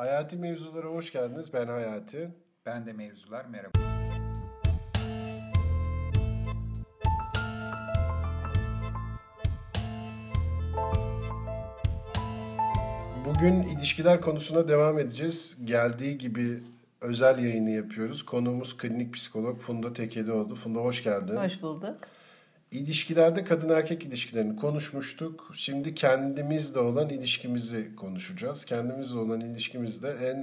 Hayati mevzulara hoş geldiniz. Ben Hayati. Ben de mevzular. Merhaba. Bugün ilişkiler konusuna devam edeceğiz. Geldiği gibi özel yayını yapıyoruz. Konuğumuz klinik psikolog Funda Tekelioğlu. Funda hoş geldin. Hoş bulduk. İlişkilerde kadın erkek ilişkilerini konuşmuştuk. Şimdi kendimizle olan ilişkimizi konuşacağız. Kendimizle olan ilişkimizde en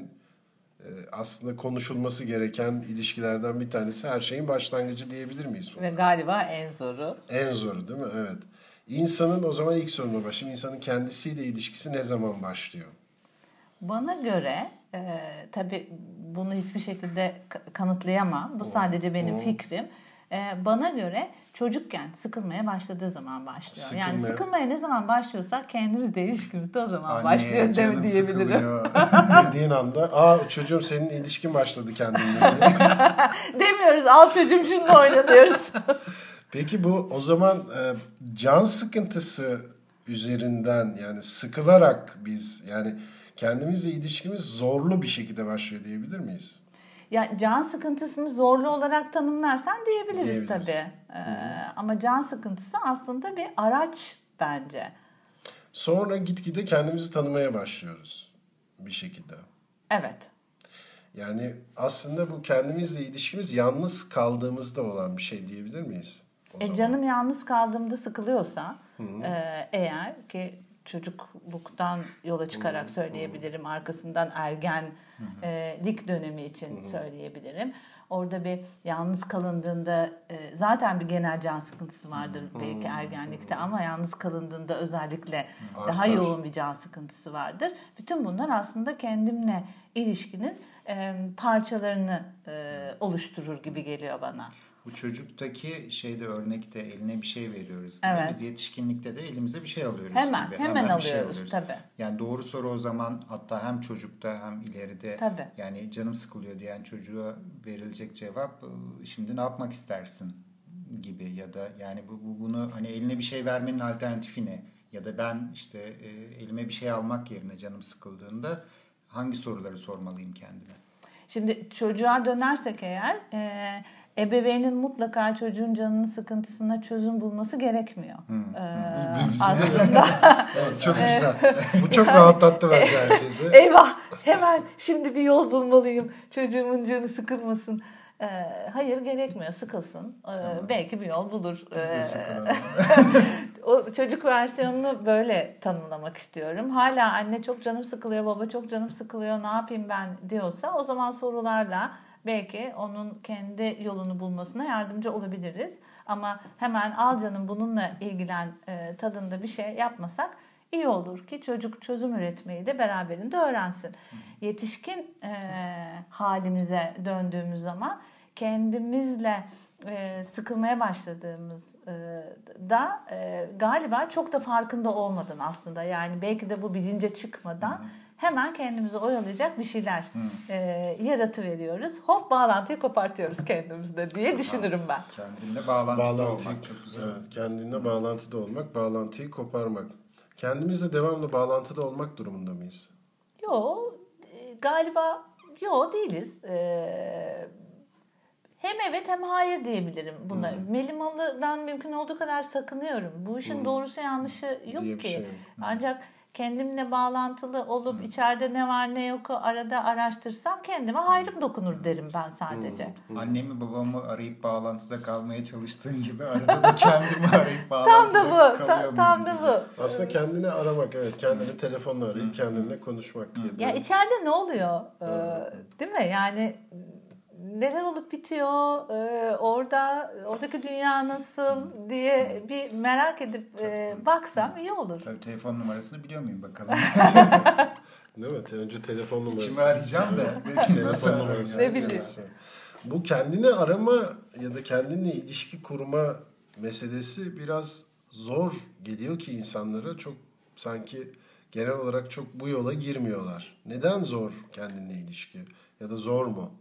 e, aslında konuşulması gereken ilişkilerden bir tanesi her şeyin başlangıcı diyebilir miyiz? Ve galiba en zoru. En zoru değil mi? Evet. İnsanın o zaman ilk soruna başlayayım. İnsanın kendisiyle ilişkisi ne zaman başlıyor? Bana göre e, tabii bunu hiçbir şekilde ka- kanıtlayamam. Bu sadece benim fikrim. E, bana göre çocukken sıkılmaya başladığı zaman başlıyor. Yani Sıkılmaya- sıkılmaya ne zaman başlıyorsak kendimizle ilişkimizde o zaman Anne, başlıyor canım mi diyebilirim. Dediğin anda aa çocuğum senin ilişkin başladı kendinle. Demiyoruz al çocuğum şimdi oynanıyoruz. Peki bu o zaman e, can sıkıntısı üzerinden yani sıkılarak biz yani kendimizle ilişkimiz zorlu bir şekilde başlıyor diyebilir miyiz? Ya can sıkıntısını zorlu olarak tanımlarsan diyebiliriz, Diyebiliriz. tabii. E, ama can sıkıntısı aslında bir araç bence. Sonra gitgide kendimizi tanımaya başlıyoruz bir şekilde. Evet. Yani aslında bu kendimizle ilişkimiz yalnız kaldığımızda olan bir şey diyebilir miyiz? E canım yalnız kaldığımda sıkılıyorsa e, eğer ki çocukluktan yola çıkarak söyleyebilirim arkasından ergenlik dönemi için söyleyebilirim. Orada bir yalnız kalındığında zaten bir genel can sıkıntısı vardır belki ergenlikte ama yalnız kalındığında özellikle daha Artar. yoğun bir can sıkıntısı vardır. Bütün bunlar aslında kendimle ilişkinin parçalarını oluşturur gibi geliyor bana. Bu çocuktaki şeyde örnekte eline bir şey veriyoruz gibi. Evet. Biz yetişkinlikte de elimize bir şey alıyoruz Hemen, gibi. hemen bir şey alıyoruz, tabii. Yani doğru soru o zaman hatta hem çocukta hem ileride Tabii. yani canım sıkılıyor diyen çocuğa verilecek cevap "Iı, şimdi ne yapmak istersin gibi ya da yani bu, bu- bunu hani eline bir şey vermenin alternatifi ne? Ya da ben işte e, elime bir şey almak yerine canım sıkıldığında hangi soruları sormalıyım kendime? Şimdi çocuğa dönersek eğer e, ebeveynin mutlaka çocuğun canının sıkıntısına çözüm bulması gerekmiyor. E, aslında Evet, çok güzel. Bu çok rahatlattı bence herkesi. eyvah hemen şimdi bir yol bulmalıyım çocuğumun canı sıkılmasın. E, hayır gerekmiyor sıkılsın. E, belki bir yol bulur. Biz E, de sıkılalım. o çocuk versiyonunu böyle tanımlamak istiyorum. Hala anne çok canım sıkılıyor, baba çok canım sıkılıyor, ne yapayım ben diyorsa o zaman sorularla belki onun kendi yolunu bulmasına yardımcı olabiliriz. Ama hemen al canım bununla ilgilen e, tadında bir şey yapmasak iyi olur ki çocuk çözüm üretmeyi de beraberinde öğrensin. Yetişkin e, halimize döndüğümüz zaman kendimizle e, sıkılmaya başladığımız e, da e, galiba çok da farkında olmadan aslında yani belki de bu bilince çıkmadan hemen kendimizi oyalayacak bir şeyler e, yaratıveriyoruz. Hop bağlantıyı kopartıyoruz kendimizde diye düşünürüm ben. Kendinle bağlantıda Bağlantıyı, olmak çok güzel. evet, kendinle bağlantıda olmak, bağlantıyı koparmak. Kendimizle devamlı bağlantıda olmak durumunda mıyız? Yo e, galiba yo değiliz. E, hem evet hem hayır diyebilirim buna. Melimalı'dan mümkün olduğu kadar sakınıyorum. Bu işin doğrusu yanlışı yok Diye ki. şey yok. Ancak kendimle bağlantılı olup içeride ne var ne yok arada araştırsam kendime hayrım dokunur derim ben sadece. Annemi babamı arayıp bağlantıda kalmaya çalıştığın gibi arada da kendimi arayıp Tam bağlantıda da bu. kalıyor ta- muyum tam da bu. Aslında kendini aramak, evet. Kendini telefonla arayıp kendinle konuşmak. Ya da- Ya içeride ne oluyor? Ee, değil mi? Yani neler olup bitiyor? Ee, orada oradaki dünya nasıl diye bir merak edip e, baksam iyi olur. Tabii telefon numarasını biliyor muyum bakalım. Değil mi? Önce telefon numarası. İçimi arayacağım da. Telefon numarası. Ne bileyim. Bu kendini arama ya da kendinle ilişki kurma meselesi biraz zor geliyor ki insanlara çok sanki genel olarak çok bu yola girmiyorlar. Neden zor kendinle ilişki ya da zor mu?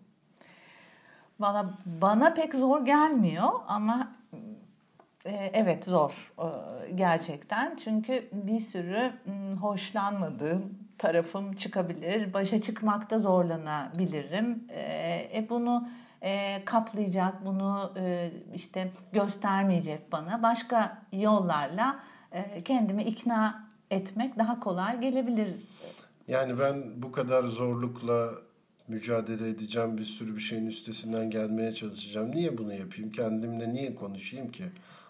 Bana bana pek zor gelmiyor ama e, evet zor e, gerçekten. Çünkü bir sürü hoşlanmadığım tarafım çıkabilir. Başa çıkmakta zorlanabilirim. E, e bunu e, kaplayacak, bunu e, işte göstermeyecek bana. Başka yollarla e, kendimi ikna etmek daha kolay gelebilir. Yani ben bu kadar zorlukla mücadele edeceğim, bir sürü bir şeyin üstesinden gelmeye çalışacağım. Niye bunu yapayım? Kendimle niye konuşayım ki?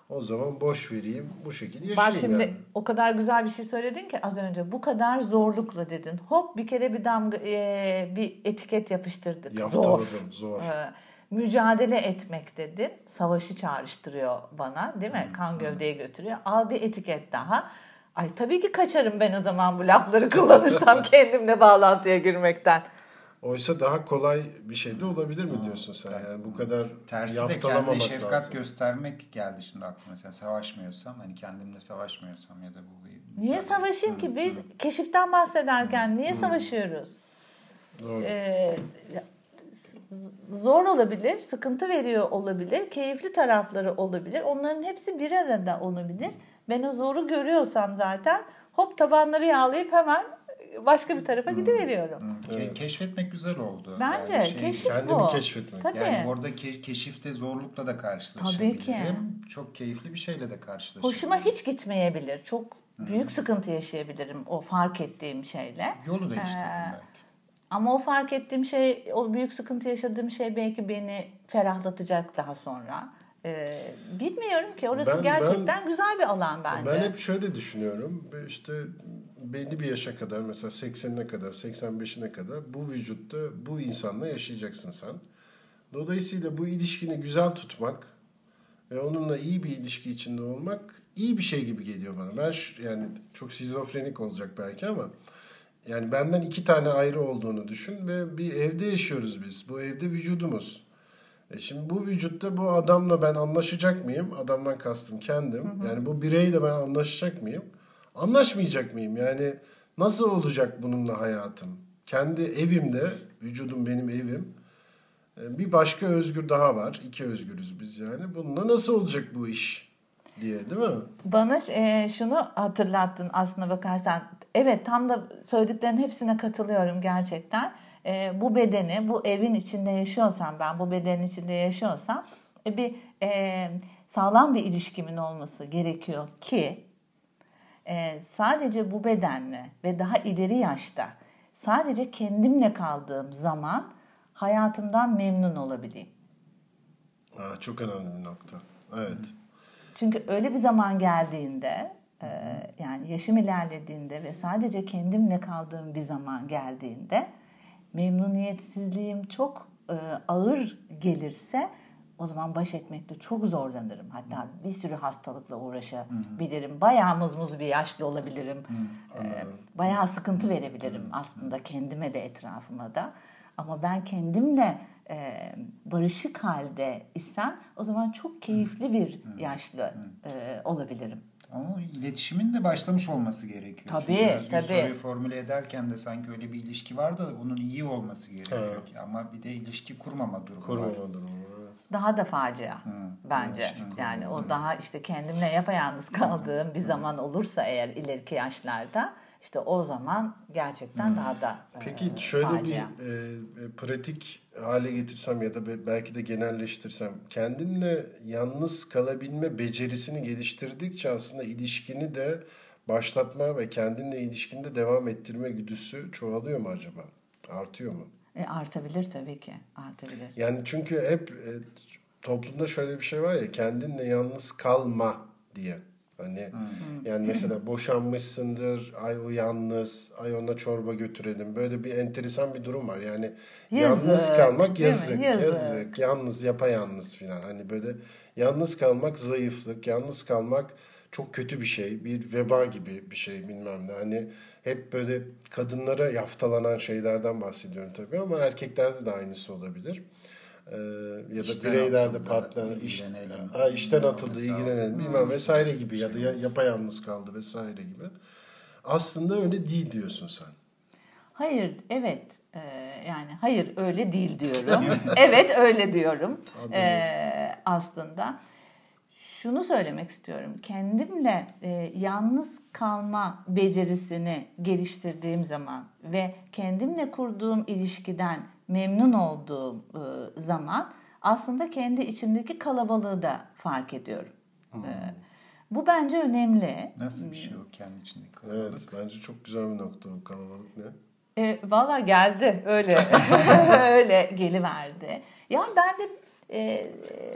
O zaman boş vereyim, bu şekilde yaşayayım Bak şimdi yani. o kadar güzel bir şey söyledin ki az önce. Bu kadar zorlukla dedin. Hop bir kere bir damga e, bir etiket yapıştırdık. Yaftaladım, Zor. zor. Ee, mücadele etmek dedin. Savaşı çağrıştırıyor bana değil mi? Kan gövdeye götürüyor. Al bir etiket daha. Ay tabii ki kaçarım ben o zaman bu lafları kullanırsam kendimle bağlantıya girmekten. Oysa daha kolay bir şey de olabilir mi diyorsun sen? Yani bu kadar Tersi de kendine şefkat lazım. göstermek geldi şimdi aklıma. Mesela savaşmıyorsam hani kendimle savaşmıyorsam ya da bu bir Niye savaşayım ki? Biz keşiften bahsederken niye savaşıyoruz? Doğru. Ee, zor olabilir, sıkıntı veriyor olabilir, keyifli tarafları olabilir. Onların hepsi bir arada olabilir. Ben o zoru görüyorsam zaten hop tabanları yağlayıp hemen başka bir tarafa gidiveriyorum. Hı, ke- Keşfetmek güzel oldu. Bence Yani şey- keşif kendini bu. keşfetmek. Tabii. Yani orada ke- keşifte zorlukla da karşılaşabilirim. Tabii ki. Çok keyifli bir şeyle de karşılaşabilirim. Hoşuma hiç gitmeyebilir. Çok büyük sıkıntı yaşayabilirim o fark ettiğim şeyle. Yolu değiştirdim Ee, belki. Ama o fark ettiğim şey, o büyük sıkıntı yaşadığım şey belki beni ferahlatacak daha sonra. Ee, bilmiyorum ki orası Ben- gerçekten güzel bir alan bence. Ben hep şöyle düşünüyorum. İşte belli bir yaşa kadar mesela 80'ine kadar 85'ine kadar bu vücutta bu insanla yaşayacaksın sen. Dolayısıyla bu ilişkini güzel tutmak ve onunla iyi bir ilişki içinde olmak iyi bir şey gibi geliyor bana. Ben ş- yani çok şizofrenik olacak belki ama yani benden iki tane ayrı olduğunu düşün ve bir evde yaşıyoruz biz. Bu evde vücudumuz. E şimdi bu vücutta bu adamla ben anlaşacak mıyım? Adamdan kastım kendim. Yani bu bireyle ben anlaşacak mıyım? Anlaşmayacak mıyım? Yani nasıl olacak bununla hayatım? Kendi evimde, vücudum benim evim. E, Bir başka özgür daha var. İki özgürüz biz yani. Bununla nasıl olacak bu iş diye değil mi? Bana e, şunu hatırlattın aslına bakarsan. Evet tam da söylediklerin hepsine katılıyorum gerçekten. E, bu bedeni, bu evin içinde yaşıyorsam ben, bu bedenin içinde yaşıyorsam e, bir e, sağlam bir ilişkimin olması gerekiyor ki e, sadece bu bedenle ve daha ileri yaşta sadece kendimle kaldığım zaman hayatımdan memnun olabileyim. Aa, çok önemli bir nokta. Evet. Çünkü öyle bir zaman geldiğinde e, yani yaşım ilerlediğinde ve sadece kendimle kaldığım bir zaman geldiğinde memnuniyetsizliğim çok e, ağır gelirse o zaman baş etmekte çok zorlanırım. Hatta bir sürü hastalıkla uğraşabilirim. Bayağı mızmız bir yaşlı olabilirim. E, bayağı sıkıntı verebilirim aslında kendime de etrafıma da. Ama ben kendimle e, barışık halde isem o zaman çok keyifli bir yaşlı e, olabilirim. Ama iletişimin de başlamış olması gerekiyor. Tabii, Çünkü tabii. soruyu formüle ederken de sanki öyle bir ilişki var da bunun iyi olması gerekiyor. Ama bir de ilişki kurmama durumu var. Kurmama durumu. evet. Daha da facia bence. ilişki Yani o daha işte kendimle yapayalnız kaldığım bir zaman olursa eğer ileriki yaşlarda işte o zaman gerçekten daha da e, Peki şöyle bir facia. e, e, pratik hale getirsem ya da be- belki de genelleştirsem kendinle yalnız kalabilme becerisini geliştirdikçe aslında ilişkini de başlatma ve kendinle ilişkinde devam ettirme güdüsü çoğalıyor mu acaba? Artıyor mu? E, artabilir tabii ki. Artabilir. Yani çünkü hep e, toplumda şöyle bir şey var ya kendinle yalnız kalma diye. Hani yani mesela boşanmışsındır, ay o yalnız, ay ona çorba götürelim. Böyle bir enteresan bir durum var. Yani Yazık, yalnız kalmak yazık, Yazık. yazık, yalnız yapayalnız filan. Hani böyle yalnız kalmak zayıflık, yalnız kalmak çok kötü bir şey. Bir veba gibi bir şey bilmem ne. Hani hep böyle kadınlara yaftalanan şeylerden bahsediyorum tabii ama erkeklerde de aynısı olabilir. Ee, ya da İşten bireylerde partner iş, ha, işten atıldı, ilgilenelim bilmem vesaire gibi ya da ya- yapayalnız kaldı vesaire gibi. Aslında öyle değil diyorsun sen. Hayır, evet. Ee, yani hayır öyle değil diyorum. evet öyle diyorum. Ee, aslında şunu söylemek istiyorum. Kendimle e, yalnız kalma becerisini geliştirdiğim zaman ve kendimle kurduğum ilişkiden memnun olduğum e, zaman aslında kendi içimdeki kalabalığı da fark ediyorum. Hmm. E, bu bence önemli. Nasıl bir şey o kendi içindeki kalabalık? Evet bence çok güzel bir nokta o kalabalık ne? E, Valla geldi öyle öyle geliverdi. Yani ben de e,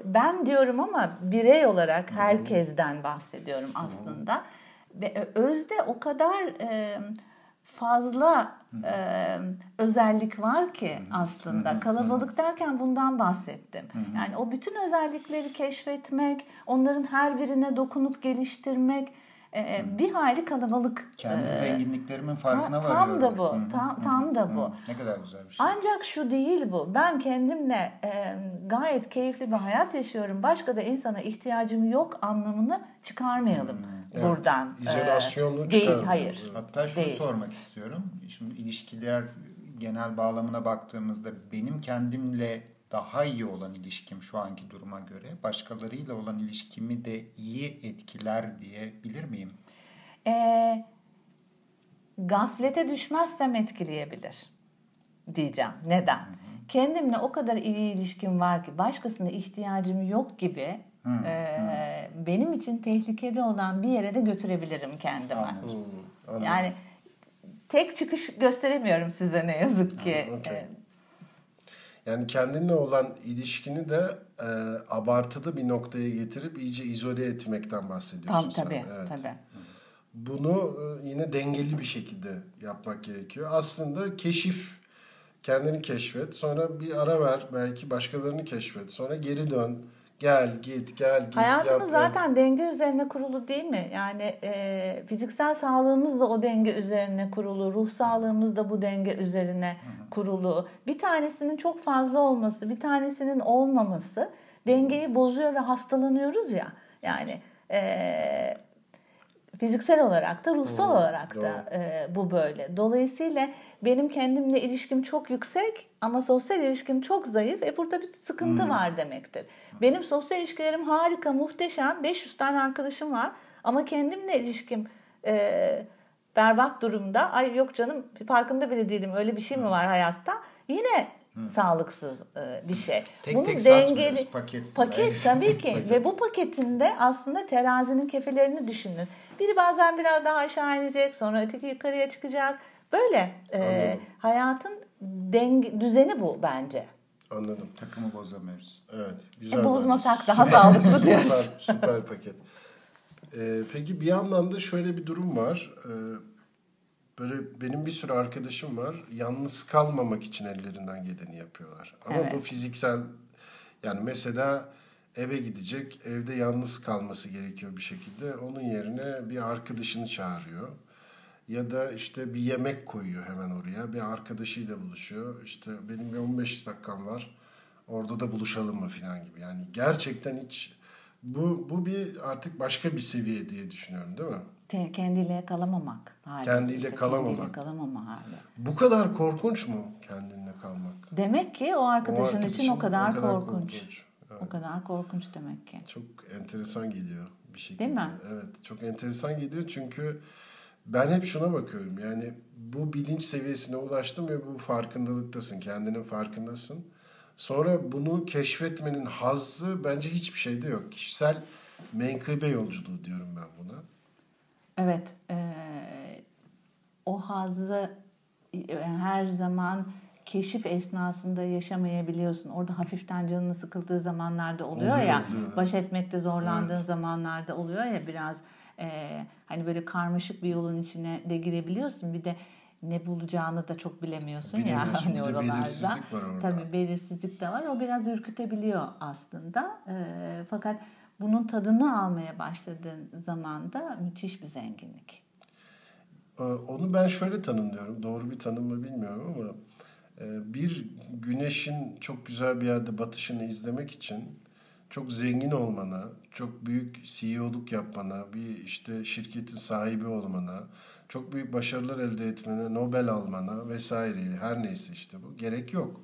ben diyorum ama birey olarak herkesten bahsediyorum aslında. E, özde o kadar e, fazla e, özellik var ki aslında. Kalabalık derken bundan bahsettim. Yani o bütün özellikleri keşfetmek, onların her birine dokunup geliştirmek e, bir hayli kalabalık. Kendi e, zenginliklerimin farkına varıyorum. Tam da bu. Tam, tam da bu. Ne kadar güzel bir şey. Ancak şu değil bu. Ben kendimle e, gayet keyifli bir hayat yaşıyorum. Başka da insana ihtiyacım yok anlamını çıkarmayalım hmm, buradan. Evet. İzolasyonlu ee, Değil, hayır. Hatta şunu değil. sormak istiyorum. Şimdi ilişkiler genel bağlamına baktığımızda benim kendimle daha iyi olan ilişkim şu anki duruma göre başkalarıyla olan ilişkimi de iyi etkiler diyebilir miyim? E, gaflete düşmezsem etkileyebilir diyeceğim. Neden? Hı hı. Kendimle o kadar iyi ilişkim var ki başkasına ihtiyacım yok gibi hı. benim için tehlikeli olan bir yere de götürebilirim kendime. Anladım. Yani tek çıkış gösteremiyorum size ne yazık ki. Okay. Yani kendinle olan ilişkini de e, abartılı bir noktaya getirip iyice izole etmekten bahsediyorsun Tam, tabii, sen. Evet. Tabii. Bunu e, yine dengeli bir şekilde yapmak gerekiyor. Aslında keşif, kendini keşfet, sonra bir ara ver, belki başkalarını keşfet, sonra geri dön Gel git gel git Hayatımız yap, zaten et. denge üzerine kurulu değil mi? Yani e, fiziksel sağlığımız da o denge üzerine kurulu, ruh sağlığımız da bu denge üzerine Hı-hı. kurulu. Bir tanesinin çok fazla olması, bir tanesinin olmaması dengeyi bozuyor ve hastalanıyoruz ya. Yani e, fiziksel olarak da ruhsal Doğru. olarak da e, bu böyle. Dolayısıyla benim kendimle ilişkim çok yüksek ama sosyal ilişkim çok zayıf. E burada bir sıkıntı hmm. var demektir. Benim sosyal ilişkilerim harika, muhteşem. 500 tane arkadaşım var ama kendimle ilişkim e, berbat durumda. Ay yok canım farkında bile değilim öyle bir şey mi var hayatta? Yine Hı. sağlıksız e, bir şey. Tek Bunu tek dengeli paket. Paket tabii ki ve bu paketinde aslında terazinin kefelerini düşünün. Biri bazen biraz daha aşağı inecek, sonra öteki yukarıya çıkacak. Böyle e, hayatın denge, düzeni bu bence. Anladım. Takımı bozamıyoruz. Evet. Güzel. E, bozmasak bence. daha sağlıklı diyoruz. Süper, süper paket. Ee, peki bir yandan da şöyle bir durum var. Ee, böyle benim bir sürü arkadaşım var. Yalnız kalmamak için ellerinden geleni yapıyorlar. Ama evet. bu fiziksel yani mesela eve gidecek, evde yalnız kalması gerekiyor bir şekilde. Onun yerine bir arkadaşını çağırıyor. Ya da işte bir yemek koyuyor hemen oraya. Bir arkadaşıyla buluşuyor. İşte benim bir 15 dakikam var. Orada da buluşalım mı falan gibi. Yani gerçekten hiç bu bu bir artık başka bir seviye diye düşünüyorum değil mi? Kendiyle kalamamak hali. Kendiyle işte kalamamak. Kendiyle kalamama hali. Bu kadar korkunç mu kendinle kalmak? Demek ki o arkadaşın, o arkadaşın için o kadar, o kadar korkunç. korkunç. O kadar korkunç demek ki. Çok enteresan geliyor bir şekilde. Değil mi? Evet çok enteresan geliyor çünkü ben hep şuna bakıyorum. Yani bu bilinç seviyesine ulaştın ve bu farkındalıktasın. Kendinin farkındasın. Sonra bunu keşfetmenin hazzı bence hiçbir şeyde yok. Kişisel menkıbe yolculuğu diyorum ben buna. Evet. E, o hazzı her zaman keşif esnasında yaşamayabiliyorsun. Orada hafiften canını sıkıldığı zamanlarda oluyor, oluyor ya. Oluyor. Baş etmekte zorlandığın evet. zamanlarda oluyor ya biraz e, hani böyle karmaşık bir yolun içine de girebiliyorsun. Bir de ne bulacağını da çok bilemiyorsun ya hani oralarda. Belirsizlik var orada. Tabii belirsizlik de var. O biraz ürkütebiliyor aslında. E, fakat bunun tadını almaya başladığın zaman da müthiş bir zenginlik. Ee, onu ben şöyle tanımlıyorum. Doğru bir tanım mı bilmiyorum ama bir güneşin çok güzel bir yerde batışını izlemek için çok zengin olmana, çok büyük CEO'luk yapmana, bir işte şirketin sahibi olmana, çok büyük başarılar elde etmene, Nobel almana vesaire her neyse işte bu gerek yok.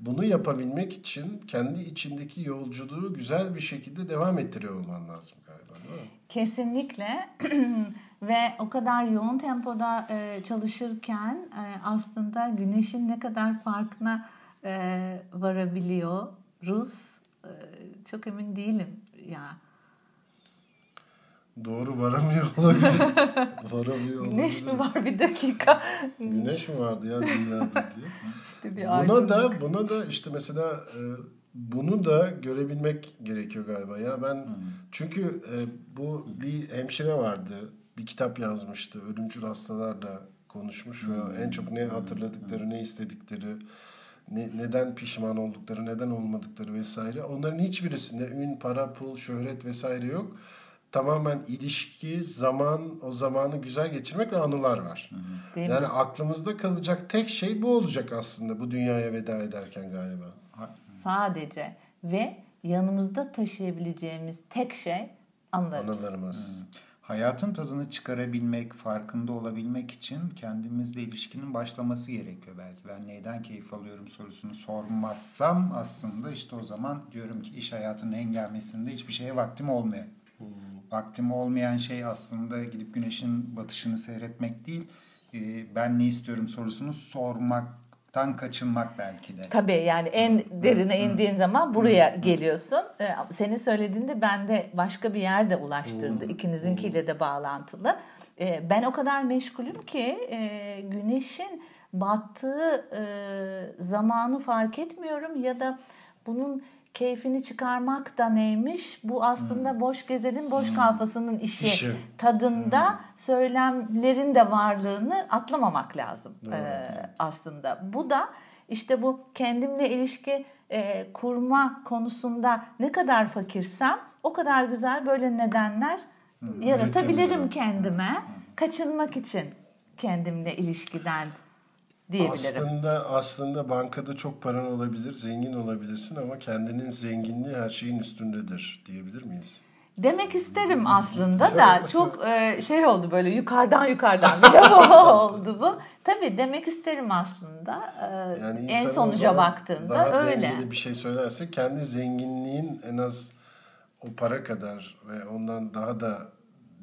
bunu yapabilmek için kendi içindeki yolculuğu güzel bir şekilde devam ettiriyor olman lazım galiba değil mi? Kesinlikle ve o kadar yoğun tempoda e, çalışırken e, aslında güneşin ne kadar farkına e, varabiliyoruz e, çok emin değilim ya. Doğru varamıyor olabiliriz. varamıyor Güneş mi olabiliriz. var bir dakika? Güneş mi vardı ya dünyada diye. İşte bir Buna aydınlık. da buna da işte mesela e, bunu da görebilmek gerekiyor galiba. Ya ben çünkü e, bu bir hemşire vardı. Bir kitap yazmıştı. Ölümcül hastalarla konuşmuş ve en çok ne hatırladıkları, ne istedikleri, ne, neden pişman oldukları, neden olmadıkları vesaire. Onların hiçbirisinde ün, para, pul, şöhret vesaire yok. Tamamen ilişki, zaman, o zamanı güzel geçirmek ve anılar var. Değil mi? Yani aklımızda kalacak tek şey bu olacak aslında bu dünyaya veda ederken galiba. Sadece ve yanımızda taşıyabileceğimiz tek şey anılarımız. Anılarımız. Hayatın tadını çıkarabilmek, farkında olabilmek için kendimizle ilişkinin başlaması gerekiyor belki. Ben neyden keyif alıyorum sorusunu sormazsam aslında işte o zaman diyorum ki iş hayatının engelmesinde hiçbir şeye vaktim olmuyor. Vaktim olmayan şey aslında gidip güneşin batışını seyretmek değil, ben ne istiyorum sorusunu sormaktan kaçınmak belki de. Tabii yani en derine indiğin zaman buraya geliyorsun. Ee, Senin söylediğinde bende başka bir yerde ulaştırdı. İkinizinkiyle de bağlantılı. Ee, Ben o kadar meşgulüm ki e, güneşin battığı e, zamanı fark etmiyorum ya da bunun keyfini çıkarmak da neymiş? Bu aslında boş gezenin boş kafasının işi. İşi. Tadında söylemlerin de varlığını atlamamak lazım e, aslında. Bu da işte bu kendimle ilişki e, kurma konusunda ne kadar fakirsem o kadar güzel böyle nedenler yaratabilirim üretebilirim. kendime kaçınmak için kendimle ilişkiden diyebilirim. Aslında aslında bankada çok paran olabilir, zengin olabilirsin ama kendinin zenginliği her şeyin üstündedir diyebilir miyiz? Demek isterim aslında da çok e, şey oldu böyle yukarıdan yukarıdan bir oldu bu. Tabii demek isterim aslında e, Yani en sonuca baktığında daha öyle. bir şey söylerse kendi zenginliğin en az o para kadar ve ondan daha da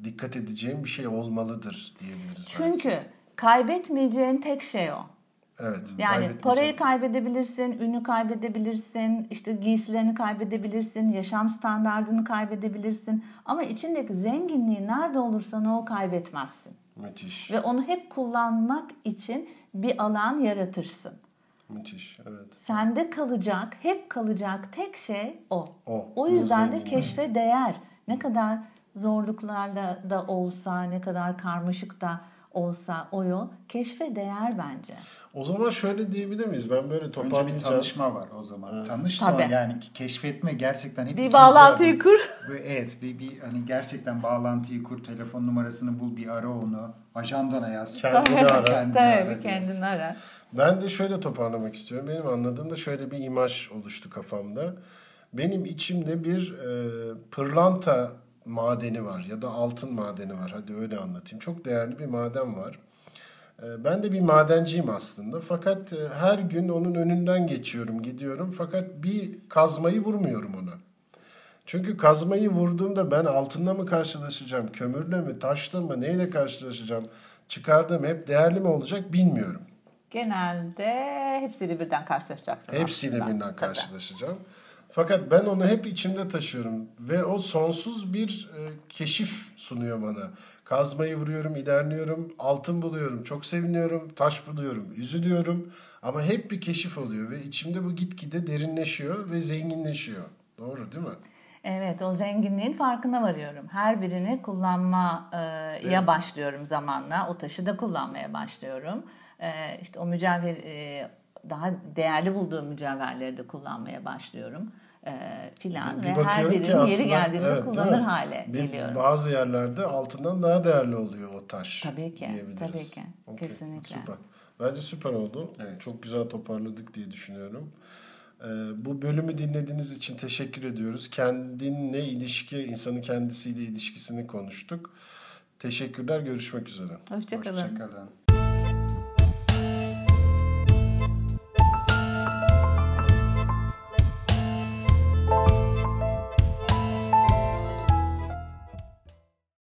dikkat edeceğim bir şey olmalıdır diyebiliriz. belki. Çünkü kaybetmeyeceğin tek şey o. evet, Yani parayı kaybedebilirsin, ünü kaybedebilirsin, işte giysilerini kaybedebilirsin, yaşam standartını kaybedebilirsin. Ama içindeki zenginliği nerede olursan ol kaybetmezsin. Müthiş. Ve onu hep kullanmak için bir alan yaratırsın. Müthiş. Evet. Sende kalacak, hep kalacak tek şey o. O. O yüzden de keşfe değer. Ne kadar zorluklarla da olsa, ne kadar karmaşık da olsa o yol keşfe değer bence. O zaman şöyle diyebilir miyiz? Ben böyle Önce bir toparlayacağım. tanışma var o zaman. Tanış Tabii. sonra yani ki- keşfetme gerçekten hep Bir bağlantıyı adım. kur. Ve Evet bir, bir hani gerçekten bağlantıyı kur, telefon numarasını bul, bir ara onu, ajandana yaz. Kendini ara. Kendini ara Tabii diye. kendini ara. Ben de şöyle toparlamak istiyorum. Benim anladığımda şöyle bir imaj oluştu kafamda. Benim içimde bir e, pırlanta madeni var ya da altın madeni var. Hadi öyle anlatayım. Çok değerli bir maden var. E, ben de bir madenciyim aslında. Fakat e, her gün onun önünden geçiyorum, gidiyorum. Fakat bir kazmayı vurmuyorum ona. Çünkü kazmayı vurduğumda ben altınla mı karşılaşacağım, kömürle mi, taşla mı, neyle karşılaşacağım, çıkardığım hep değerli mi olacak bilmiyorum. Genelde hepsiyle birden karşılaşacaksın. Hepsiyle aslında. birden Tabii. Fakat ben onu hep içimde taşıyorum ve o sonsuz bir e, keşif sunuyor bana. Kazmayı vuruyorum, ilerliyorum, altın buluyorum, çok seviniyorum, taş buluyorum, üzülüyorum ama hep bir keşif oluyor ve içimde bu gitgide derinleşiyor ve zenginleşiyor. Doğru değil mi? Evet o zenginliğin farkına varıyorum. Her birini kullanmaya başlıyorum zamanla. O taşı da kullanmaya başlıyorum. Ee, işte o mücevher e, daha değerli bulduğum mücevherleri de kullanmaya başlıyorum. Ee, filan ve her birinin aslında- yeri geldiğinde evet, kullanır hale Bir- geliyorum. Bazı yerlerde altından daha değerli oluyor o taş. Tabii ki, diyebiliriz. tabii ki. Okey, Kesinlikle. Süper. Bence süper oldu. Evet. Çok güzel toparladık diye düşünüyorum. Ee, bu bölümü dinlediğiniz için teşekkür ediyoruz. Kendinle ilişki, insanın kendisiyle ilişkisini konuştuk. Teşekkürler, görüşmek üzere. Hoşçakalın. Hoşçakalın.